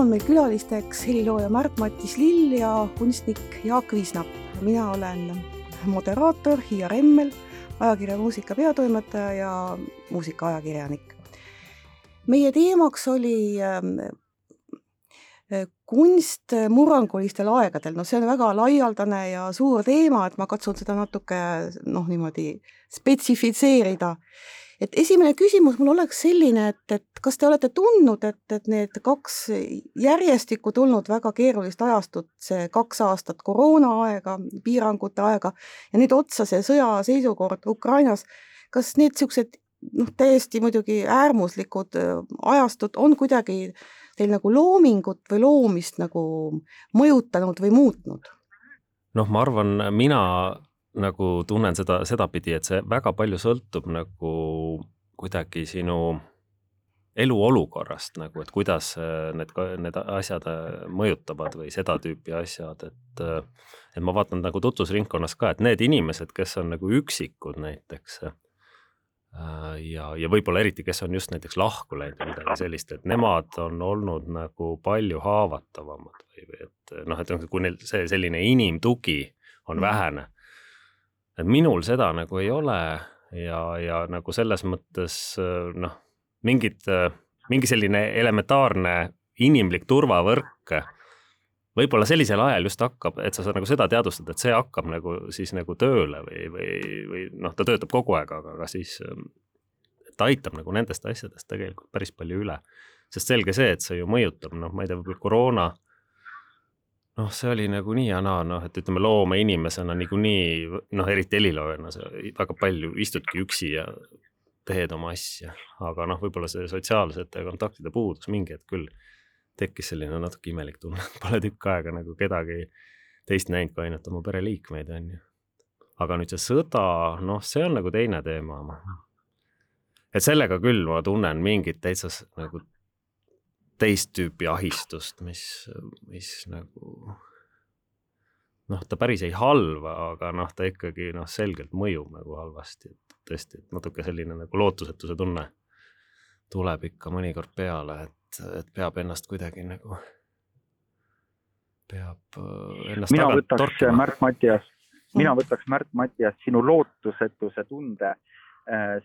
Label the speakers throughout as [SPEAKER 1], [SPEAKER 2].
[SPEAKER 1] on meil külalisteks helilooja Märt-Matis Lill ja kunstnik Jaak Viisnap. mina olen moderaator Hiia Remmel, ajakirja Muusika peatoimetaja ja muusikaajakirjanik. meie teemaks oli ähm, äh, kunst murrangulistel aegadel, no see on väga laialdane ja suur teema, et ma katsun seda natuke noh, niimoodi spetsifitseerida et esimene küsimus mul oleks selline, et, et kas te olete tundnud, et, et need kaks järjestikku tulnud väga keerulist ajastut, see kaks aastat koroonaaega, piirangute aega ja nüüd otsa see sõjaseisukord Ukrainas, kas need niisugused noh, täiesti muidugi äärmuslikud äh, ajastud on kuidagi teil nagu loomingut või loomist nagu mõjutanud või muutnud?
[SPEAKER 2] noh, ma arvan, mina nagu tunnen seda sedapidi, et see väga palju sõltub nagu kuidagi sinu eluolukorrast nagu, et kuidas äh, need, need asjad äh, mõjutavad või seda tüüpi asjad, et äh, et ma vaatan nagu tutvusringkonnas ka, et need inimesed, kes on nagu üksikud näiteks ja, ja võib-olla eriti, kes on just näiteks lahku läinud või midagi sellist, et nemad on olnud nagu palju haavatavamad või, või et noh, et kui neil see selline inimtugi on mm. vähene et minul seda nagu ei ole ja, ja nagu selles mõttes noh, mingid, mingi selline elementaarne inimlik turvavõrk võib-olla sellisel ajal just hakkab, et sa saad nagu seda teadvustada, et see hakkab nagu siis nagu tööle või, või, või noh, ta töötab kogu aeg, aga, aga siis ta aitab nagu nendest asjadest tegelikult päris palju üle. sest selge see, et see ju mõjutab, noh, ma ei tea, võib-olla koroona noh, see oli nagu nii ja naa, noh, et ütleme loomeinimesena niikuinii noh, eriti heliloojana sa väga palju istudki üksi ja teed oma asja, aga noh, võib-olla see sotsiaalsete kontaktide puudus mingi hetk küll tekkis selline natuke imelik tunne, et pole tükk aega nagu kedagi teist näinud kui ainult oma pereliikmeid, on ju. aga nüüd see sõda, noh, see on nagu teine teema. et sellega küll ma tunnen mingit täitsa nagu teist tüüpi ahistust, mis, mis nagu noh, ta päris ei halva, aga noh, ta ikkagi noh, selgelt mõjub nagu halvasti, et tõesti, et natuke selline nagu lootusetuse tunne tuleb ikka mõnikord peale, et, et peab ennast kuidagi nagu, peab äh, ennast
[SPEAKER 3] mina võtaks Märt Mattias, mina võtaks Märt Mattias sinu lootusetuse tunde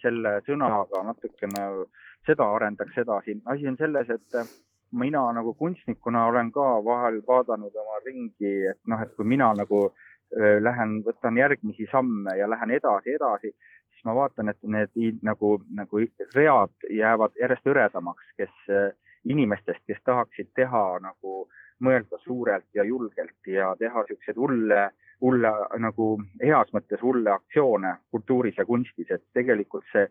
[SPEAKER 3] selle sõnaga natukene seda arendaks edasi. asi on selles, et mina nagu kunstnikuna olen ka vahel vaadanud oma ringi, et noh, et kui mina nagu lähen, võtan järgmisi samme ja lähen edasi, edasi, siis ma vaatan, et need nagu, nagu read jäävad järjest hõredamaks, kes inimestest, kes tahaksid teha nagu mõelda suurelt ja julgelt ja teha siukseid hulle, hulle nagu heas mõttes hulle aktsioone kultuuris ja kunstis, et tegelikult see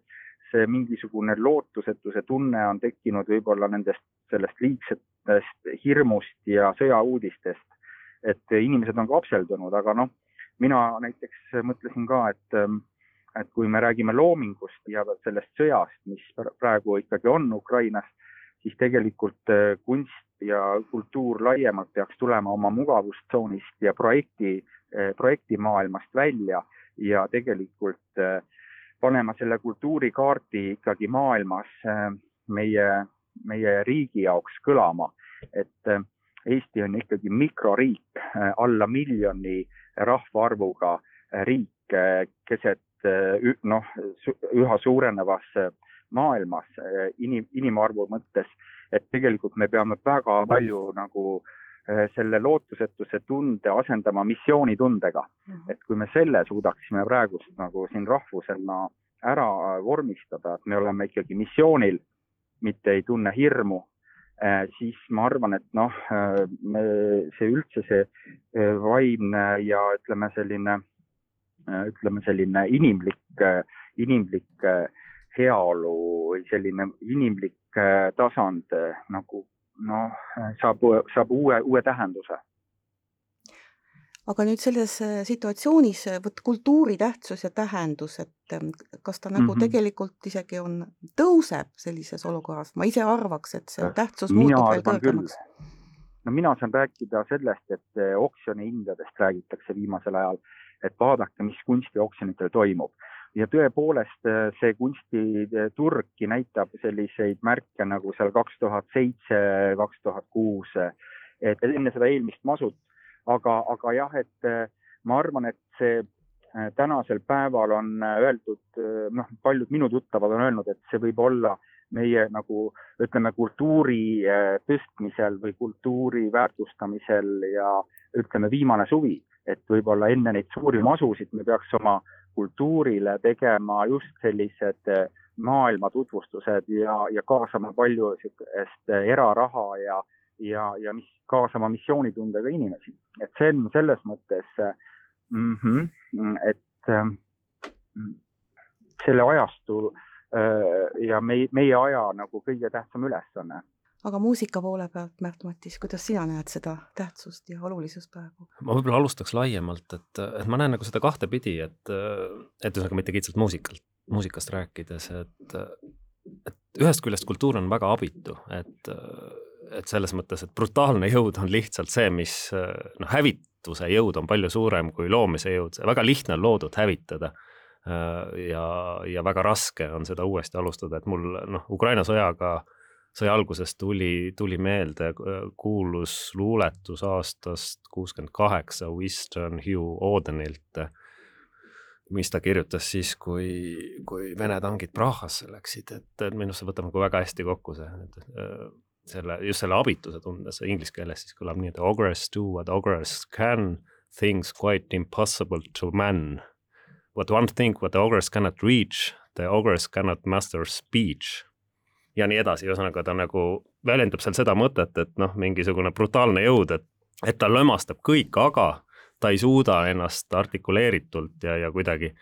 [SPEAKER 3] see mingisugune lootusetuse tunne on tekkinud võib-olla nendest, sellest liigsetest hirmust ja sõjauudistest. et inimesed on kapseldunud, aga noh, mina näiteks mõtlesin ka, et, et kui me räägime loomingust ja sellest sõjast, mis praegu ikkagi on Ukrainas, siis tegelikult eh, kunst ja kultuur laiemalt peaks tulema oma mugavustsoonist ja projekti, eh, projektimaailmast välja ja tegelikult äh, panema selle kultuurikaardi ikkagi maailmas äh, meie, meie riigi jaoks kõlama, et äh, Eesti on ikkagi mikroriik, äh, alla miljoni rahvaarvuga riik keset noh, üha suurenevas maailmas inim, inimarvu mõttes, et tegelikult me peame väga palju nagu selle lootusetuse tunde asendama missioonitundega. Mhm. et kui me selle suudaksime praegust nagu siin rahvusena ära vormistada, et me oleme ikkagi missioonil, mitte ei tunne hirmu, äh, siis ma arvan, et noh, äh, see üldse see äh, vaimne ja ütleme, selline, ütleme selline inimlik, inimlik heaolu või selline inimlik tasand nagu noh, saab, saab uue, uue tähenduse
[SPEAKER 1] aga nüüd selles äh, situatsioonis äh, vot kultuuri tähtsus ja tähendus, et ähm, kas ta nagu mm -hmm. tegelikult isegi on, tõuseb sellises olukorras, ma ise arvaks, et see tähtsus muutub veel kõrgemaks.
[SPEAKER 3] no mina saan rääkida sellest, et oksjoni hindadest räägitakse viimasel ajal, et vaadake, mis kunstioksjonitel toimub. Ja tõepoolest see kunstiturgki näitab selliseid märke nagu seal kaks tuhat seitse, kaks tuhat kuus, et enne seda eelmist masut, aga, aga jah, et ma arvan, et see tänasel päeval on öeldud, noh, paljud minu tuttavad on öelnud, et see võib olla meie nagu ütleme, kultuuri tõstmisel või kultuuri väärtustamisel ja ütleme, viimane suvi, et võib-olla enne neid suuri masusid me peaks oma kultuurile tegema just sellised eh, maailma tutvustused ja, ja kaasama palju niisugust eh, eraraha ja, ja, ja mis kaasama missioonitundega inimesi, et see on selles mõttes mm, -hmm, et mm, selle ajastu ja meie, meie aja nagu kõige tähtsam ülesanne
[SPEAKER 1] aga muusika poole pealt, Märt-Matis, kuidas sina näed seda tähtsust ja olulisust praegu?
[SPEAKER 2] ma võib-olla alustaks laiemalt, et, et ma näen nagu seda kahtepidi, et, et ühesõnaga mitte kitsalt muusikalt, muusikast rääkides, et, et ühest küljest kultuur on väga abitu, et, et selles mõttes, et brutaalne jõud on lihtsalt see, mis noh, hävituse jõud on palju suurem kui loomise jõud, väga lihtne on loodut hävitada ja, ja väga raske on seda uuesti alustada, et mul noh, Ukraina sõjaga sõja alguses tuli, tuli meelde kuulus luuletus aastast kuuskümmend kaheksa Winston Hugh Audenilt, mis ta kirjutas siis, kui, kui Vene tankid Prahasse läksid, et minu arust see võtab nagu väga hästi kokku see, äh, selle, just selle abituse tundes, inglise keeles siis kõlab nii, et ogres do what ogres can, things quite impossible to man. What one thing what the ogres cannot reach, the ogres cannot master speech ja nii edasi, ühesõnaga ta nagu väljendab seal seda mõtet, et noh, mingisugune brutaalne jõud, et, et ta lömastab kõik, aga ta ei suuda ennast artikuleeritult ja, ja kuidagi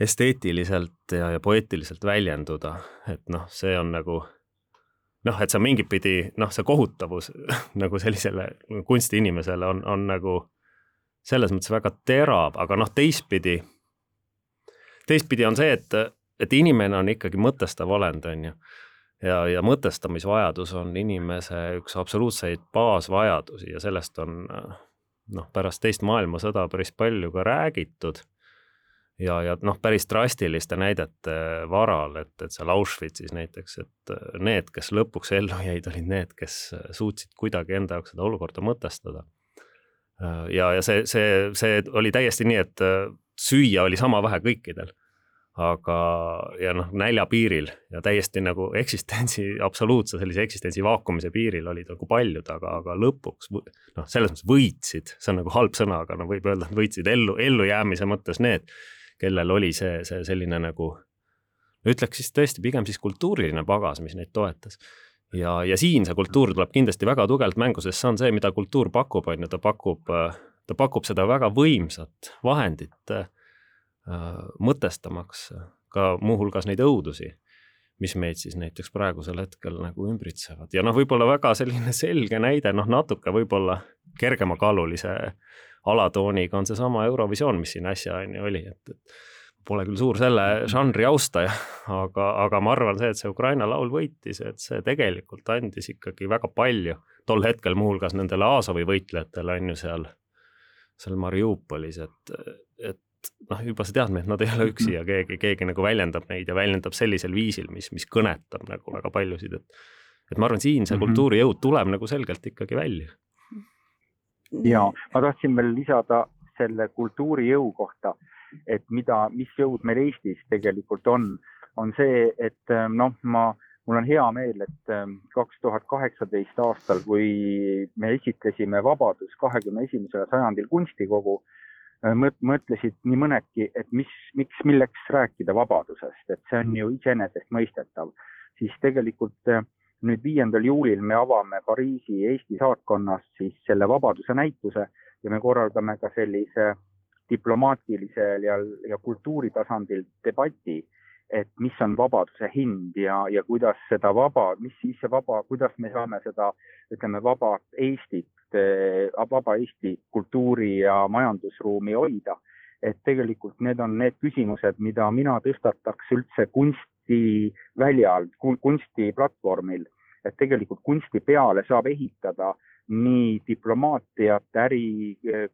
[SPEAKER 2] esteetiliselt ja, ja poeetiliselt väljenduda, et noh, see on nagu noh, et see mingit pidi noh, see kohutavus nagu sellisele kunstiinimesele on, on nagu selles mõttes väga terav, aga noh, teistpidi, teistpidi on see, et, et inimene on ikkagi mõtestav olend, on ju ja, ja mõtestamisvajadus on inimese üks absoluutseid baasvajadusi ja sellest on noh, pärast teist maailmasõda päris palju ka räägitud. ja, ja noh, päris drastiliste näidete varal, et, et seal Auschwitzis näiteks, et need, kes lõpuks ellu jäid, olid need, kes suutsid kuidagi enda jaoks seda olukorda mõtestada. ja, ja see, see, see oli täiesti nii, et süüa oli sama vähe kõikidel aga, ja noh, nälja piiril ja täiesti nagu eksistentsi, absoluutse sellise eksistentsi vaakumise piiril olid nagu paljud, aga, aga lõpuks noh, selles mõttes võitsid, see on nagu halb sõna, aga no võib öelda, et võitsid ellu, ellujäämise mõttes need, kellel oli see, see selline nagu ütleks siis tõesti pigem siis kultuuriline pagas, mis neid toetas. ja, ja siin see kultuur tuleb kindlasti väga tugevalt mängu, sest see on see, mida kultuur pakub, on ju, ta pakub, ta pakub seda väga võimsat vahendit mõtestamaks ka muuhulgas neid õudusi, mis meid siis näiteks praegusel hetkel nagu ümbritsevad. Ja noh, võib-olla väga selline selge näide, noh natuke võib-olla kergemakaalulise alatooniga on seesama Eurovisioon, mis siin äsja on ju oli, et, et pole küll suur selle žanri austaja, aga, aga ma arvan see, et see Ukraina laul võitis, et see tegelikult andis ikkagi väga palju tol hetkel muuhulgas nendele Azovi võitlejatele on ju seal, seal Mariupolis, et, et noh, juba see teadmine, et nad ei ole üksi ja keegi, keegi nagu väljendab neid ja väljendab sellisel viisil, mis, mis kõnetab nagu väga paljusid, et et ma arvan, siin see mhm. kultuurijõud tuleb nagu selgelt ikkagi välja.
[SPEAKER 3] ja ma tahtsin veel lisada selle kultuurijõu kohta, et mida, mis jõud meil Eestis tegelikult on, on see, et noh, ma, mul on hea meel, et kaks tuhat kaheksateist aastal, kui me esitlesime Vabadus kahekümne esimesel sajandil kunstikogu Äh, mõtlesid nii mõnedki, et mis, miks, milleks rääkida vabadusest, et see on ju iseenesestmõistetav, siis tegelikult äh, nüüd viiendal juulil me avame Pariisi Eesti saatkonnas siis selle vabaduse näituse ja me korraldame ka sellise diplomaatilisel ja, ja kultuuri tasandil debati, et mis on vabaduse hind ja, ja kuidas seda vaba, mis siis see vaba, kuidas me saame seda, ütleme, vaba Eestit Eh, vaba Eesti kultuuri ja majandusruumi hoida. et tegelikult need on need küsimused, mida mina tõstataks üldse kunstiväljal, kunstiplatvormil, et tegelikult kunsti peale saab ehitada nii diplomaatiat, äri, eh,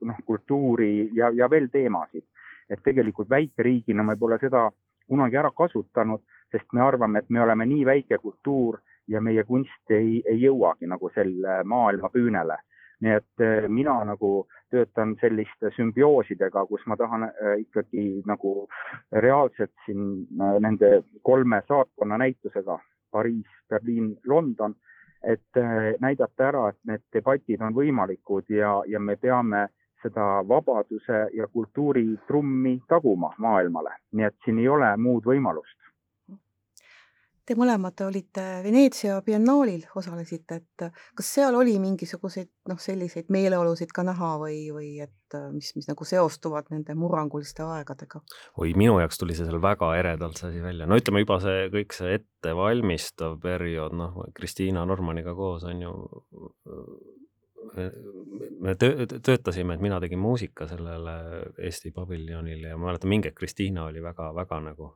[SPEAKER 3] noh, kultuuri ja, ja veel teemasid. et tegelikult väikeriigina me pole seda kunagi ära kasutanud, sest me arvame, et me oleme nii väike kultuur ja meie kunst ei, ei jõuagi nagu selle maailma püünele. nii et äh, mina nagu töötan selliste sümbioosidega, kus ma tahan äh, ikkagi nagu reaalselt siin äh, nende kolme saatkonna näitusega Pariis, Berliin, London, et näidata ära, et need debatid on võimalikud ja, ja me peame seda vabaduse ja kultuuri trummi taguma maailmale, nii et siin ei ole muud võimalust.
[SPEAKER 1] Te mõlemad olite Veneetsia biennaalil, osalesite, et kas seal oli mingisuguseid noh, selliseid meeleolusid ka näha või, või et mis, mis nagu seostuvad nende murranguliste aegadega?
[SPEAKER 2] oi, minu jaoks tuli see seal väga eredalt see asi välja, no ütleme juba see kõik see ettevalmistav periood, noh, Kristiina Normaniga koos on ju me töö, töötasime, et mina tegin muusika sellele Eesti paviljonile ja ma mäletan mingi hetk Kristiina oli väga-väga nagu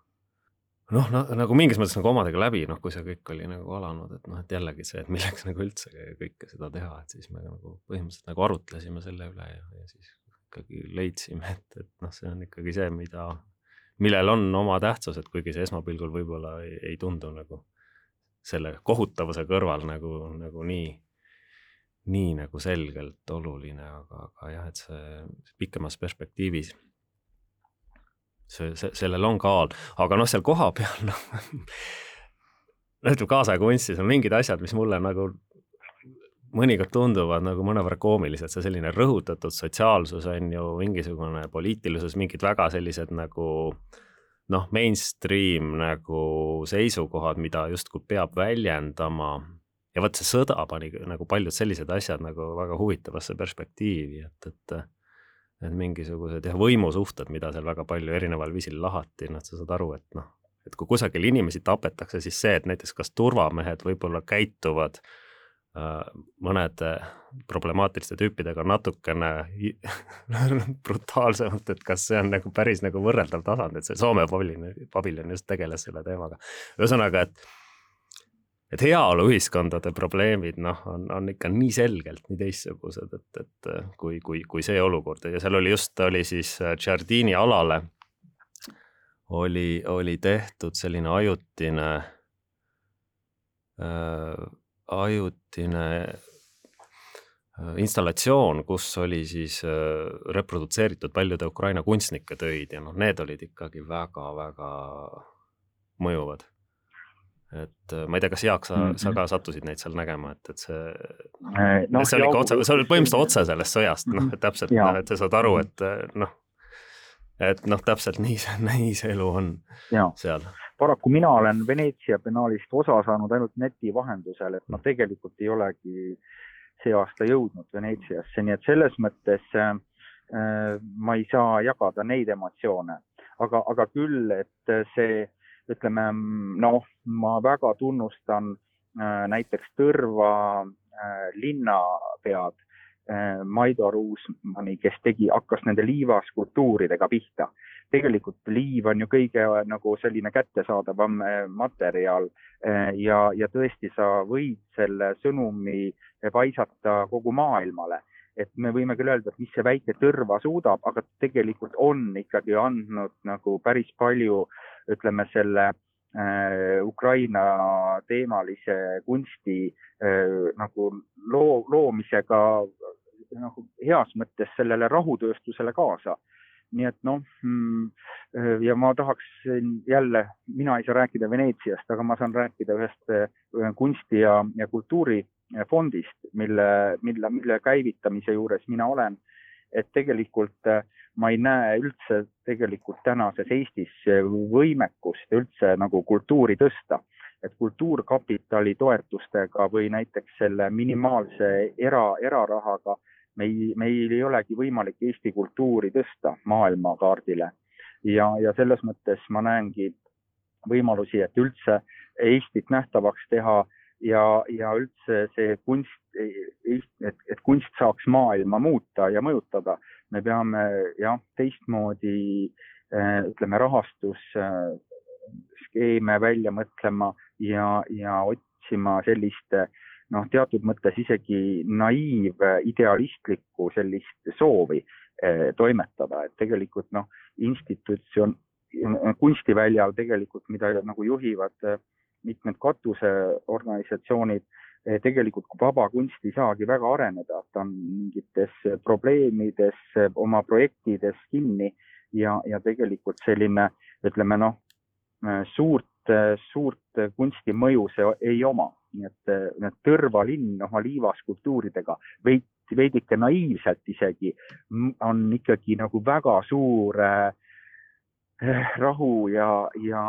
[SPEAKER 2] noh no,, nagu mingis mõttes nagu omadega läbi, noh, kui see kõik oli nagu alanud, et noh, et jällegi see, et milleks nagu üldse kõike seda teha, et siis me nagu põhimõtteliselt nagu arutlesime selle üle ja, ja siis ikkagi leidsime, et, et noh, see on ikkagi see, mida, millel on oma tähtsus, et kuigi see esmapilgul võib-olla ei, ei tundu nagu selle kohutavuse kõrval nagu, nagu nii nii nagu selgelt oluline, aga, aga jah, et see pikemas perspektiivis see, see, sellel on kaal, aga noh, seal kohapeal noh, no ütleme kaasaja kunstis on mingid asjad, mis mulle nagu mõnikord tunduvad nagu mõnevõrra koomilised, see selline rõhutatud sotsiaalsus on ju mingisugune poliitilisus, mingid väga sellised nagu noh, mainstream nagu seisukohad, mida justkui peab väljendama. Ja vot see sõda pani nagu paljud sellised asjad nagu väga huvitavasse perspektiivi, et, et et mingisugused jah, võimusuhted, mida seal väga palju erineval viisil lahati, noh, sa saad aru, et noh, et kui kusagil inimesi tapetakse, siis see, et näiteks kas turvamehed võib-olla käituvad äh, mõnede problemaatiliste tüüpidega natukene brutaalsemalt, et kas see on nagu päris nagu võrreldav tasand, et see Soome paviljon, paviljon just tegeles selle teemaga. ühesõnaga, et et heaoluühiskondade probleemid noh, on, on ikka nii selgelt nii teistsugused, et, et kui, kui, kui see olukord. Ja seal oli just, oli siis Giardini alale. Oli, oli tehtud selline ajutine äh,, ajutine äh, installatsioon, kus oli siis äh, reprodutseeritud paljude Ukraina kunstnike töid ja noh, need olid ikkagi väga-väga mõjuvad et äh, ma ei tea, kas Jaak, sa mm, -hmm. sa ka sattusid neid seal nägema, et, et see äh, no,, see oli ikka otse, sa olid põhimõtteliselt otse sellest sõjast, noh, et täpselt, et sa saad aru, et äh, noh, et noh, täpselt nii see, nii see elu on ja. seal.
[SPEAKER 3] paraku mina olen Veneetsia penaalist osa saanud ainult neti vahendusel, et ma tegelikult ei olegi see aasta jõudnud Veneetsiasse, nii et selles mõttes äh, ma ei saa jagada neid emotsioone, aga, aga küll, et see ütleme noh, ma väga tunnustan äh, näiteks Tõrva äh, linnapead äh, Maido Ruusmanni, kes tegi, hakkas nende liivaskulptuuridega pihta. tegelikult liiv on ju kõige nagu selline kättesaadavam materjal ja, ja tõesti, sa võid selle sõnumi paisata kogu maailmale et me võime küll öelda, et mis see väike tõrva suudab, aga tegelikult on ikkagi andnud nagu päris palju äh, ütleme selle äh, Ukraina teemalise kunsti äh, nagu loo, loomisega nagu heas mõttes sellele rahutööstusele kaasa nii et noh, mm, ja ma tahaks jälle, mina ei saa rääkida Veneetsiast, aga ma saan rääkida ühest kunsti ja, ja kultuurifondist, mille, mille, mille käivitamise juures mina olen. Et tegelikult äh, ma ei näe üldse tegelikult tänases Eestis võimekust üldse nagu kultuuri tõsta. et kultuurkapitali toetustega või näiteks selle minimaalse era, erarahaga meil, meil ei olegi võimalik Eesti kultuuri tõsta maailmakaardile. ja, ja selles mõttes ma näengi võimalusi, et üldse Eestit nähtavaks teha ja, ja üldse see kunst, et, et kunst saaks maailma muuta ja mõjutada, me peame jah, teistmoodi eh, ütleme, rahastusskeeme välja mõtlema ja, ja otsima sellist noh, teatud mõttes isegi naiiv, idealistlikku sellist soovi toimetada, et tegelikult noh, institutsioon, kunstiväljal tegelikult, mida nagu juhivad mitmed katuseorganisatsioonid, tegelikult vaba kunst ei saagi väga areneda, ta on mingites probleemides, oma projektides kinni ja, ja tegelikult selline, ütleme noh, suurt, suurt kunstimõju see ei oma, nii et need Tõrva linn oma liivaskulptuuridega veidi, veidike naiivselt isegi on ikkagi nagu väga suur äh, rahu ja, ja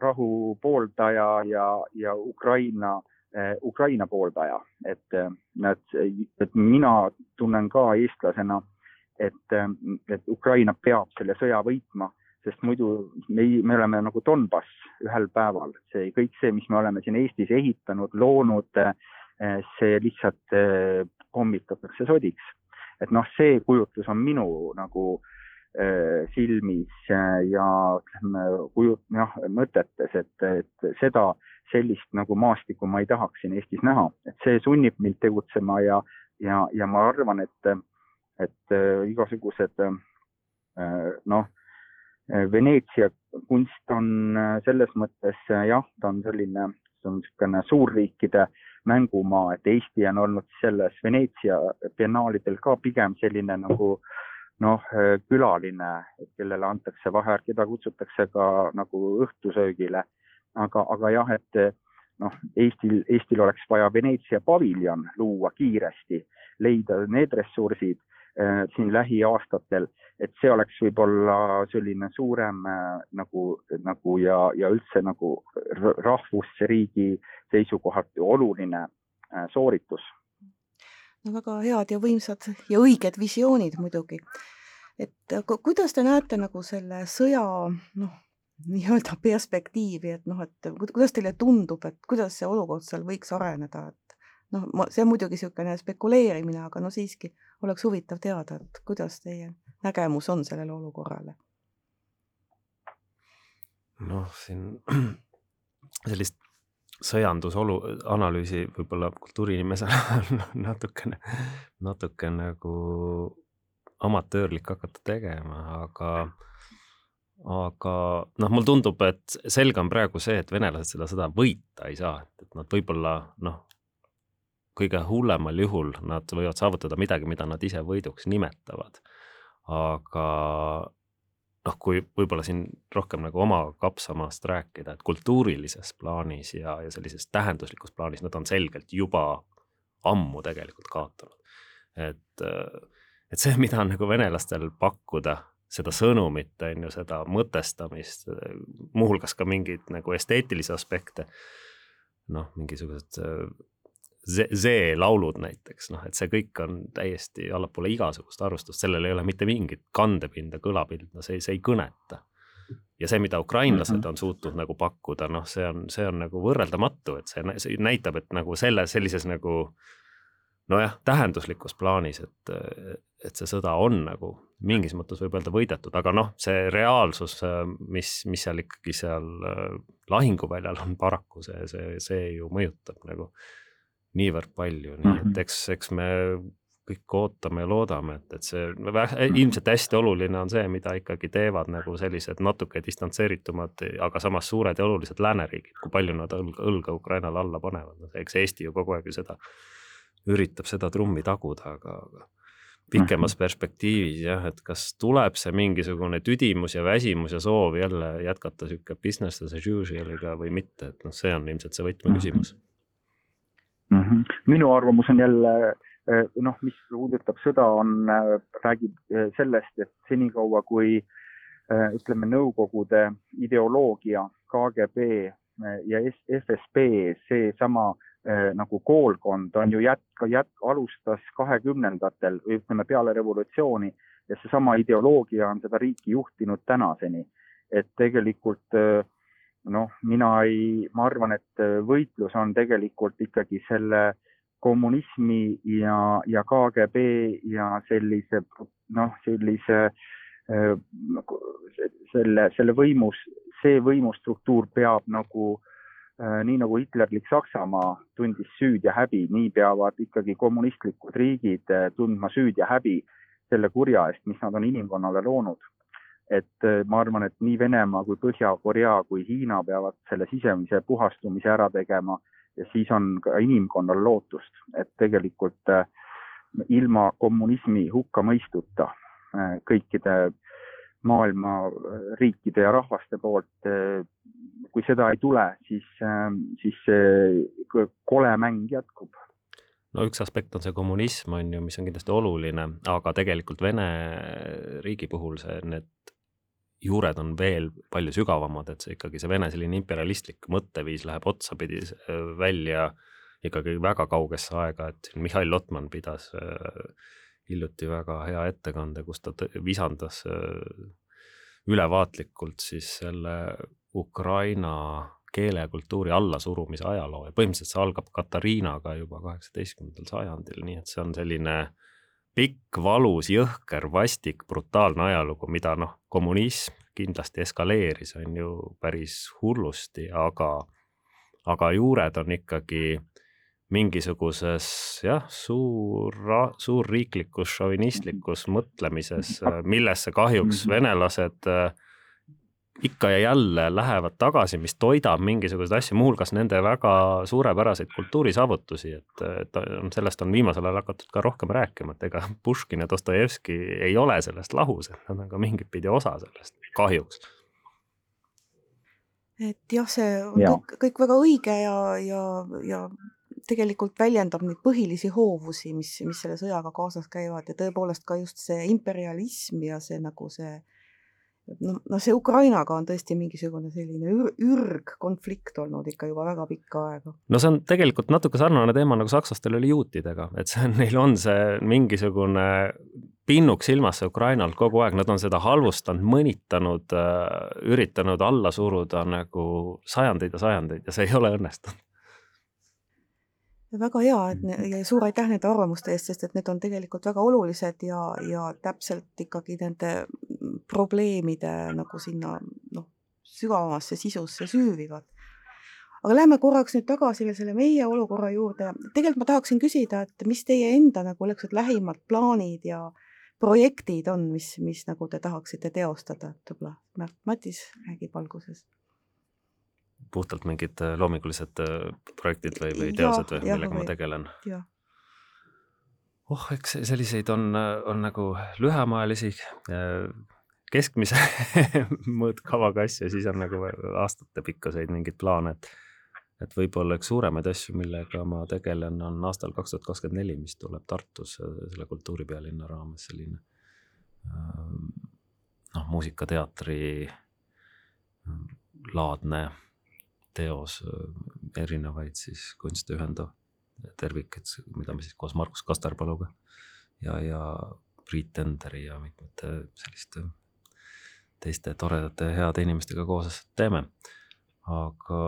[SPEAKER 3] rahu pooldaja ja, ja Ukraina äh,, Ukraina pooldaja, et nad, et mina tunnen ka eestlasena, et, et Ukraina peab selle sõja võitma sest muidu me, me oleme nagu Donbass ühel päeval, see kõik see, mis me oleme siin Eestis ehitanud, loonud, eh, see lihtsalt eh, pommitatakse sodiks. et noh, see kujutlus on minu nagu äh, silmis ja ütleme kujut-, jah, mõtetes, et, et seda, sellist nagu maastikku ma ei tahaks siin Eestis näha, et see sunnib mind tegutsema ja, ja, ja ma arvan, et, et äh, igasugused äh, noh Äh, Veneetsia kunst on äh, selles mõttes äh, jah, ta on selline, see on niisugune suurriikide mängumaa, et Eesti on olnud selles Veneetsia biennaalidel ka pigem selline nagu noh, külaline, kellele antakse vaheaeg, keda kutsutakse ka nagu õhtusöögile. aga, aga jah, et noh, Eestil, Eestil oleks vaja Veneetsia paviljon luua kiiresti, leida need ressursid Äh, siin lähiaastatel, et see oleks võib-olla selline suurem äh, nagu, nagu ja, ja üldse nagu rahvusriigi seisukohalt oluline äh, sooritus.
[SPEAKER 1] No väga head ja võimsad ja õiged visioonid muidugi. et kuidas te näete nagu selle sõja noh, nii-öelda perspektiivi, et noh, et kuidas teile tundub, et kuidas see olukord seal võiks areneda, et noh, see on muidugi niisugune spekuleerimine, aga no siiski oleks huvitav teada, et kuidas teie nägemus on sellele olukorrale?
[SPEAKER 2] noh, siin sellist sõjandusolu analüüsi võib-olla kultuuriinimesena natukene, natuke nagu amatöörlik hakata tegema, aga, aga noh, mulle tundub, et selge on praegu see, et venelased seda sõda võita ei saa, et nad võib-olla noh, kõige hullemal juhul nad võivad saavutada midagi, mida nad ise võiduks nimetavad. aga noh, kui võib-olla siin rohkem nagu oma kapsamaast rääkida, et kultuurilises plaanis ja, ja sellises tähenduslikus plaanis nad on selgelt juba ammu tegelikult kaotanud. et, et see, mida on nagu venelastel pakkuda, seda sõnumit, on ju, seda mõtestamist, muuhulgas ka mingeid nagu esteetilisi aspekte, noh, mingisugused see laulud näiteks, noh, et see kõik on täiesti allapoole igasugust arvustust, sellel ei ole mitte mingit kandepinda, kõlapinda, see, see ei kõneta. ja see, mida ukrainlased mhm. on suutnud nagu pakkuda, noh, see on, see on nagu võrreldamatu, et see, see näitab, et nagu selle, sellises nagu nojah, tähenduslikus plaanis, et, et see sõda on nagu mingis mõttes võib öelda võidetud, aga noh, see reaalsus, mis, mis seal ikkagi seal lahinguväljal on paraku see, see, see ju mõjutab nagu niivõrd palju, nii et mhm. eks, eks me kõik ootame ja loodame, et, et see mhm. ilmselt hästi oluline on see, mida ikkagi teevad nagu sellised natuke distantseeritumad, aga samas suured ja olulised lääneriigid, kui palju nad õlga, õlga Ukrainale alla panevad, eks Eesti ju kogu aeg ju seda, üritab seda trummi taguda, aga, aga pikemas mhm. perspektiivis jah, et kas tuleb see mingisugune tüdimus ja väsimus ja soov jälle jätkata sihuke business as usual'iga või mitte, et noh, see on ilmselt see võtmeküsimus mm. -hmm
[SPEAKER 3] mm. -hmm. minu arvamus on jälle eh, noh, mis puudutab sõda, on, eh, räägib eh, sellest, et senikaua kui ütleme, Nõukogude ideoloogia, KGB ja FSB, seesama nagu koolkond on ju jätka, jätk-, alustas kahekümnendatel või ütleme peale revolutsiooni ja seesama ideoloogia on seda riiki juhtinud tänaseni. et tegelikult äh, noh, mina ei, ma arvan, et äh, võitlus on tegelikult ikkagi selle kommunismi ja, ja KGB ja sellise noh, sellise äh, nagu selle, selle võimus, see võimustruktuur peab nagu nii nagu hitlerlik Saksamaa tundis süüd ja häbi, nii peavad ikkagi kommunistlikud riigid tundma süüd ja häbi selle kurja eest, mis nad on inimkonnale loonud. Et ma arvan, et nii Venemaa kui Põhja-Korea kui Hiina peavad selle sisemise puhastumise ära tegema ja siis on ka inimkonnal lootust, et tegelikult ilma kommunismi hukkamõistuta kõikide maailma riikide ja rahvaste poolt. kui seda ei tule, siis, siis see kole mäng jätkub.
[SPEAKER 2] no üks aspekt on see kommunism, on ju, mis on kindlasti oluline, aga tegelikult Vene riigi puhul see, need juured on veel palju sügavamad, et see ikkagi see Vene selline imperialistlik mõtteviis läheb otsapidi välja ikkagi väga kaugesse aega, et Mihhail Lotman pidas äh, hiljuti väga hea ettekande, kus ta visandas äh, ülevaatlikult siis selle Ukraina keele ja kultuuri allasurumise ajaloo ja põhimõtteliselt see algab Katariinaga juba kaheksateistkümnendal sajandil, nii et see on selline pikk, valus, jõhker, vastik, brutaalne ajalugu, mida noh, kommunism kindlasti eskaleeris, on ju päris hullusti, aga, aga juured on ikkagi mingisuguses jah, suur, suurriiklikus šovinistlikus mõtlemises, millesse kahjuks venelased äh, ikka ja jälle lähevad tagasi, mis toidab mingisuguseid asju, muuhulgas nende väga suurepäraseid kultuurisaavutusi, et, et on, sellest on viimasel ajal hakatud ka rohkem rääkima, et ega Puškin ja Dostojevski ei ole sellest lahus, et nad on ka mingit pidi osa sellest, kahjuks
[SPEAKER 1] et jah, see on ja. kõik, kõik väga õige ja, ja, ja tegelikult väljendab neid põhilisi hoovusi, mis, mis selle sõjaga kaasas käivad ja tõepoolest ka just see imperialism ja see nagu see noh, noh, see Ukrainaga on tõesti mingisugune selline ür, ürgkonflikt olnud ikka juba väga pikka aega.
[SPEAKER 2] no see on tegelikult natuke sarnane teema nagu sakslastel oli juutidega, et see on, neil on see mingisugune pinnuk silmas Ukrainal kogu aeg, nad on seda halvustanud, mõnitanud, äh, üritanud alla suruda nagu sajandeid ja sajandeid ja see ei ole õnnestunud
[SPEAKER 1] väga hea, et ja suur aitäh nende arvamuste eest, sest et need on tegelikult väga olulised ja, ja täpselt ikkagi nende probleemide nagu sinna noh, sügavamasse sisusse süüvivad. aga lähme korraks nüüd tagasi veel selle meie olukorra juurde. tegelikult ma tahaksin küsida, et mis teie enda nagu niisugused lähimad plaanid ja projektid on, mis, mis nagu te tahaksite teostada, et võib-olla Matis räägib alguses
[SPEAKER 2] puhtalt mingid äh, loomingulised äh, projektid või, või teosed või millega või, ma tegelen? oh, eks selliseid on, on nagu lühemaajalisi, äh, keskmise mõõtkavaga asju, siis on nagu aastatepikkuseid mingeid plaane, et et võib-olla üks suuremaid asju, millega ma tegelen, on aastal kaks tuhat kakskümmend neli, mis tuleb Tartus selle kultuuripealinna raames selline noh, muusikateatri laadne teos äh, erinevaid siis kunste ühendav tervik, et mida me siis koos Markus Kasterpaluga ja, ja Priit Tenderi ja mitmete selliste teiste toredate heade inimestega koos teeme. aga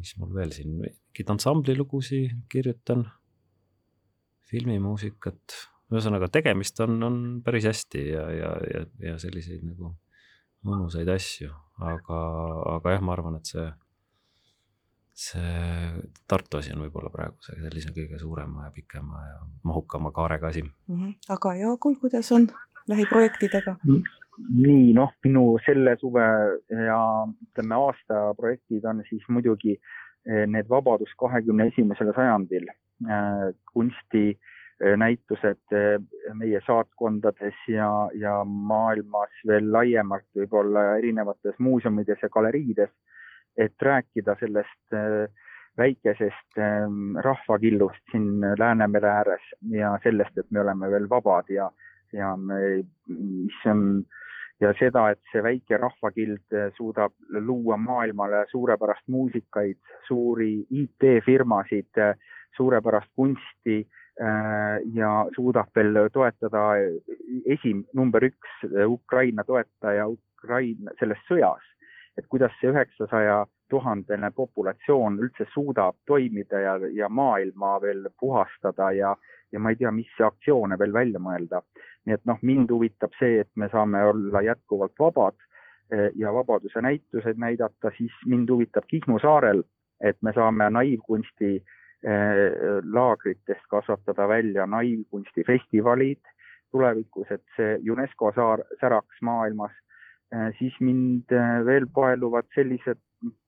[SPEAKER 2] mis mul veel siin, mingeid ansamblilugusi kirjutan, filmimuusikat, ühesõnaga tegemist on, on päris hästi ja, ja, ja, ja selliseid nagu mõnusaid asju, aga, aga jah, ma arvan, et see, see Tartu asi on võib-olla praegu see sellise kõige suurema ja pikema ja mahukama kaarega asi mm.
[SPEAKER 1] -hmm. aga Jaagul, kuidas on lähiprojektidega?
[SPEAKER 3] Nii, noh, minu selle suve ja ütleme aasta projektid on siis muidugi eh, need Vabadus kahekümne esimesel sajandil. Eh, kunsti äh, Äh, näitused äh, meie saatkondades ja, ja maailmas veel laiemalt võib-olla erinevates muuseumides ja galeriides, et rääkida sellest äh, väikesest rahvakillust siin Läänemere ääres ja sellest, et me oleme veel vabad ja, ja me, mis on ja seda, et see väike rahvakild suudab luua maailmale suurepärast muusikaid, suuri IT-firmasid, suurepärast kunsti Äh, ja suudab veel toetada esim-, number üks Ukraina toetaja Ukraina selles sõjas. Et kuidas see üheksasaja tuhandene populatsioon üldse suudab toimida ja, ja maailma veel puhastada ja, ja ma ei tea, mis aktsioone veel välja mõelda. nii et noh, mind huvitab see, et me saame olla jätkuvalt vabad ja Vabaduse näituseid näidata, siis mind huvitab Kihnu saarel, et me saame naiivkunsti laagritest kasvatada välja naiivkunstifestivalid tulevikus, et see UNESCO saar säraks maailmas, siis mind veel paeluvad sellised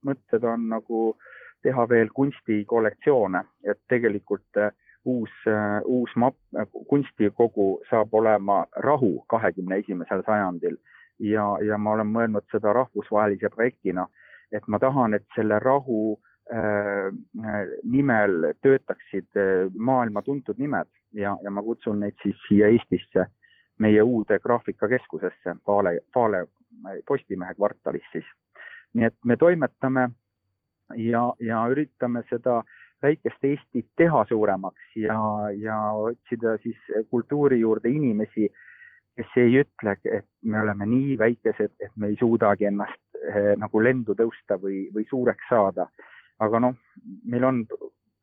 [SPEAKER 3] mõtted on nagu teha veel kunstikollektsioone, et tegelikult uus, uus map-, kunstikogu saab olema rahu kahekümne esimesel sajandil. Ja, ja ma olen mõelnud seda rahvusvahelise projektina, et ma tahan, et selle rahu äh, nimel töötaksid äh, maailma tuntud nimed. Ja, ja ma kutsun neid siis siia Eestisse, meie uude graafikakeskusesse, Paale, Paale Postimehe kvartalis siis. nii et me toimetame ja, ja üritame seda väikest Eestit teha suuremaks ja, ja otsida siis kultuuri juurde inimesi, kes ei ütle, et me oleme nii väikesed, et me ei suudagi ennast eh, nagu lendu tõusta või, või suureks saada. aga noh, meil on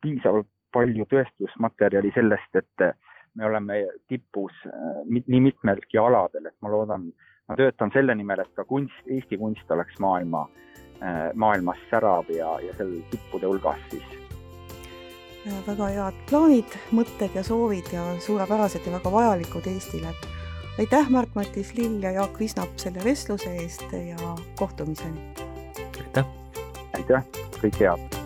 [SPEAKER 3] piisavalt palju tõestusmaterjali sellest, et me oleme tipus eh, nii mitmelgi aladel, et ma loodan, ma töötan selle nimel, et ka kunst, Eesti kunst oleks maailma, eh, maailmas särav ja, ja seal tippude hulgas siis
[SPEAKER 1] väga head plaanid, mõtted ja soovid ja suurepärased ja väga vajalikud Eestile. aitäh, Mart-Matis Lill ja Jaak Visnap selle vestluse eest ja kohtumiseni!
[SPEAKER 2] aitäh!
[SPEAKER 3] aitäh, kõike head!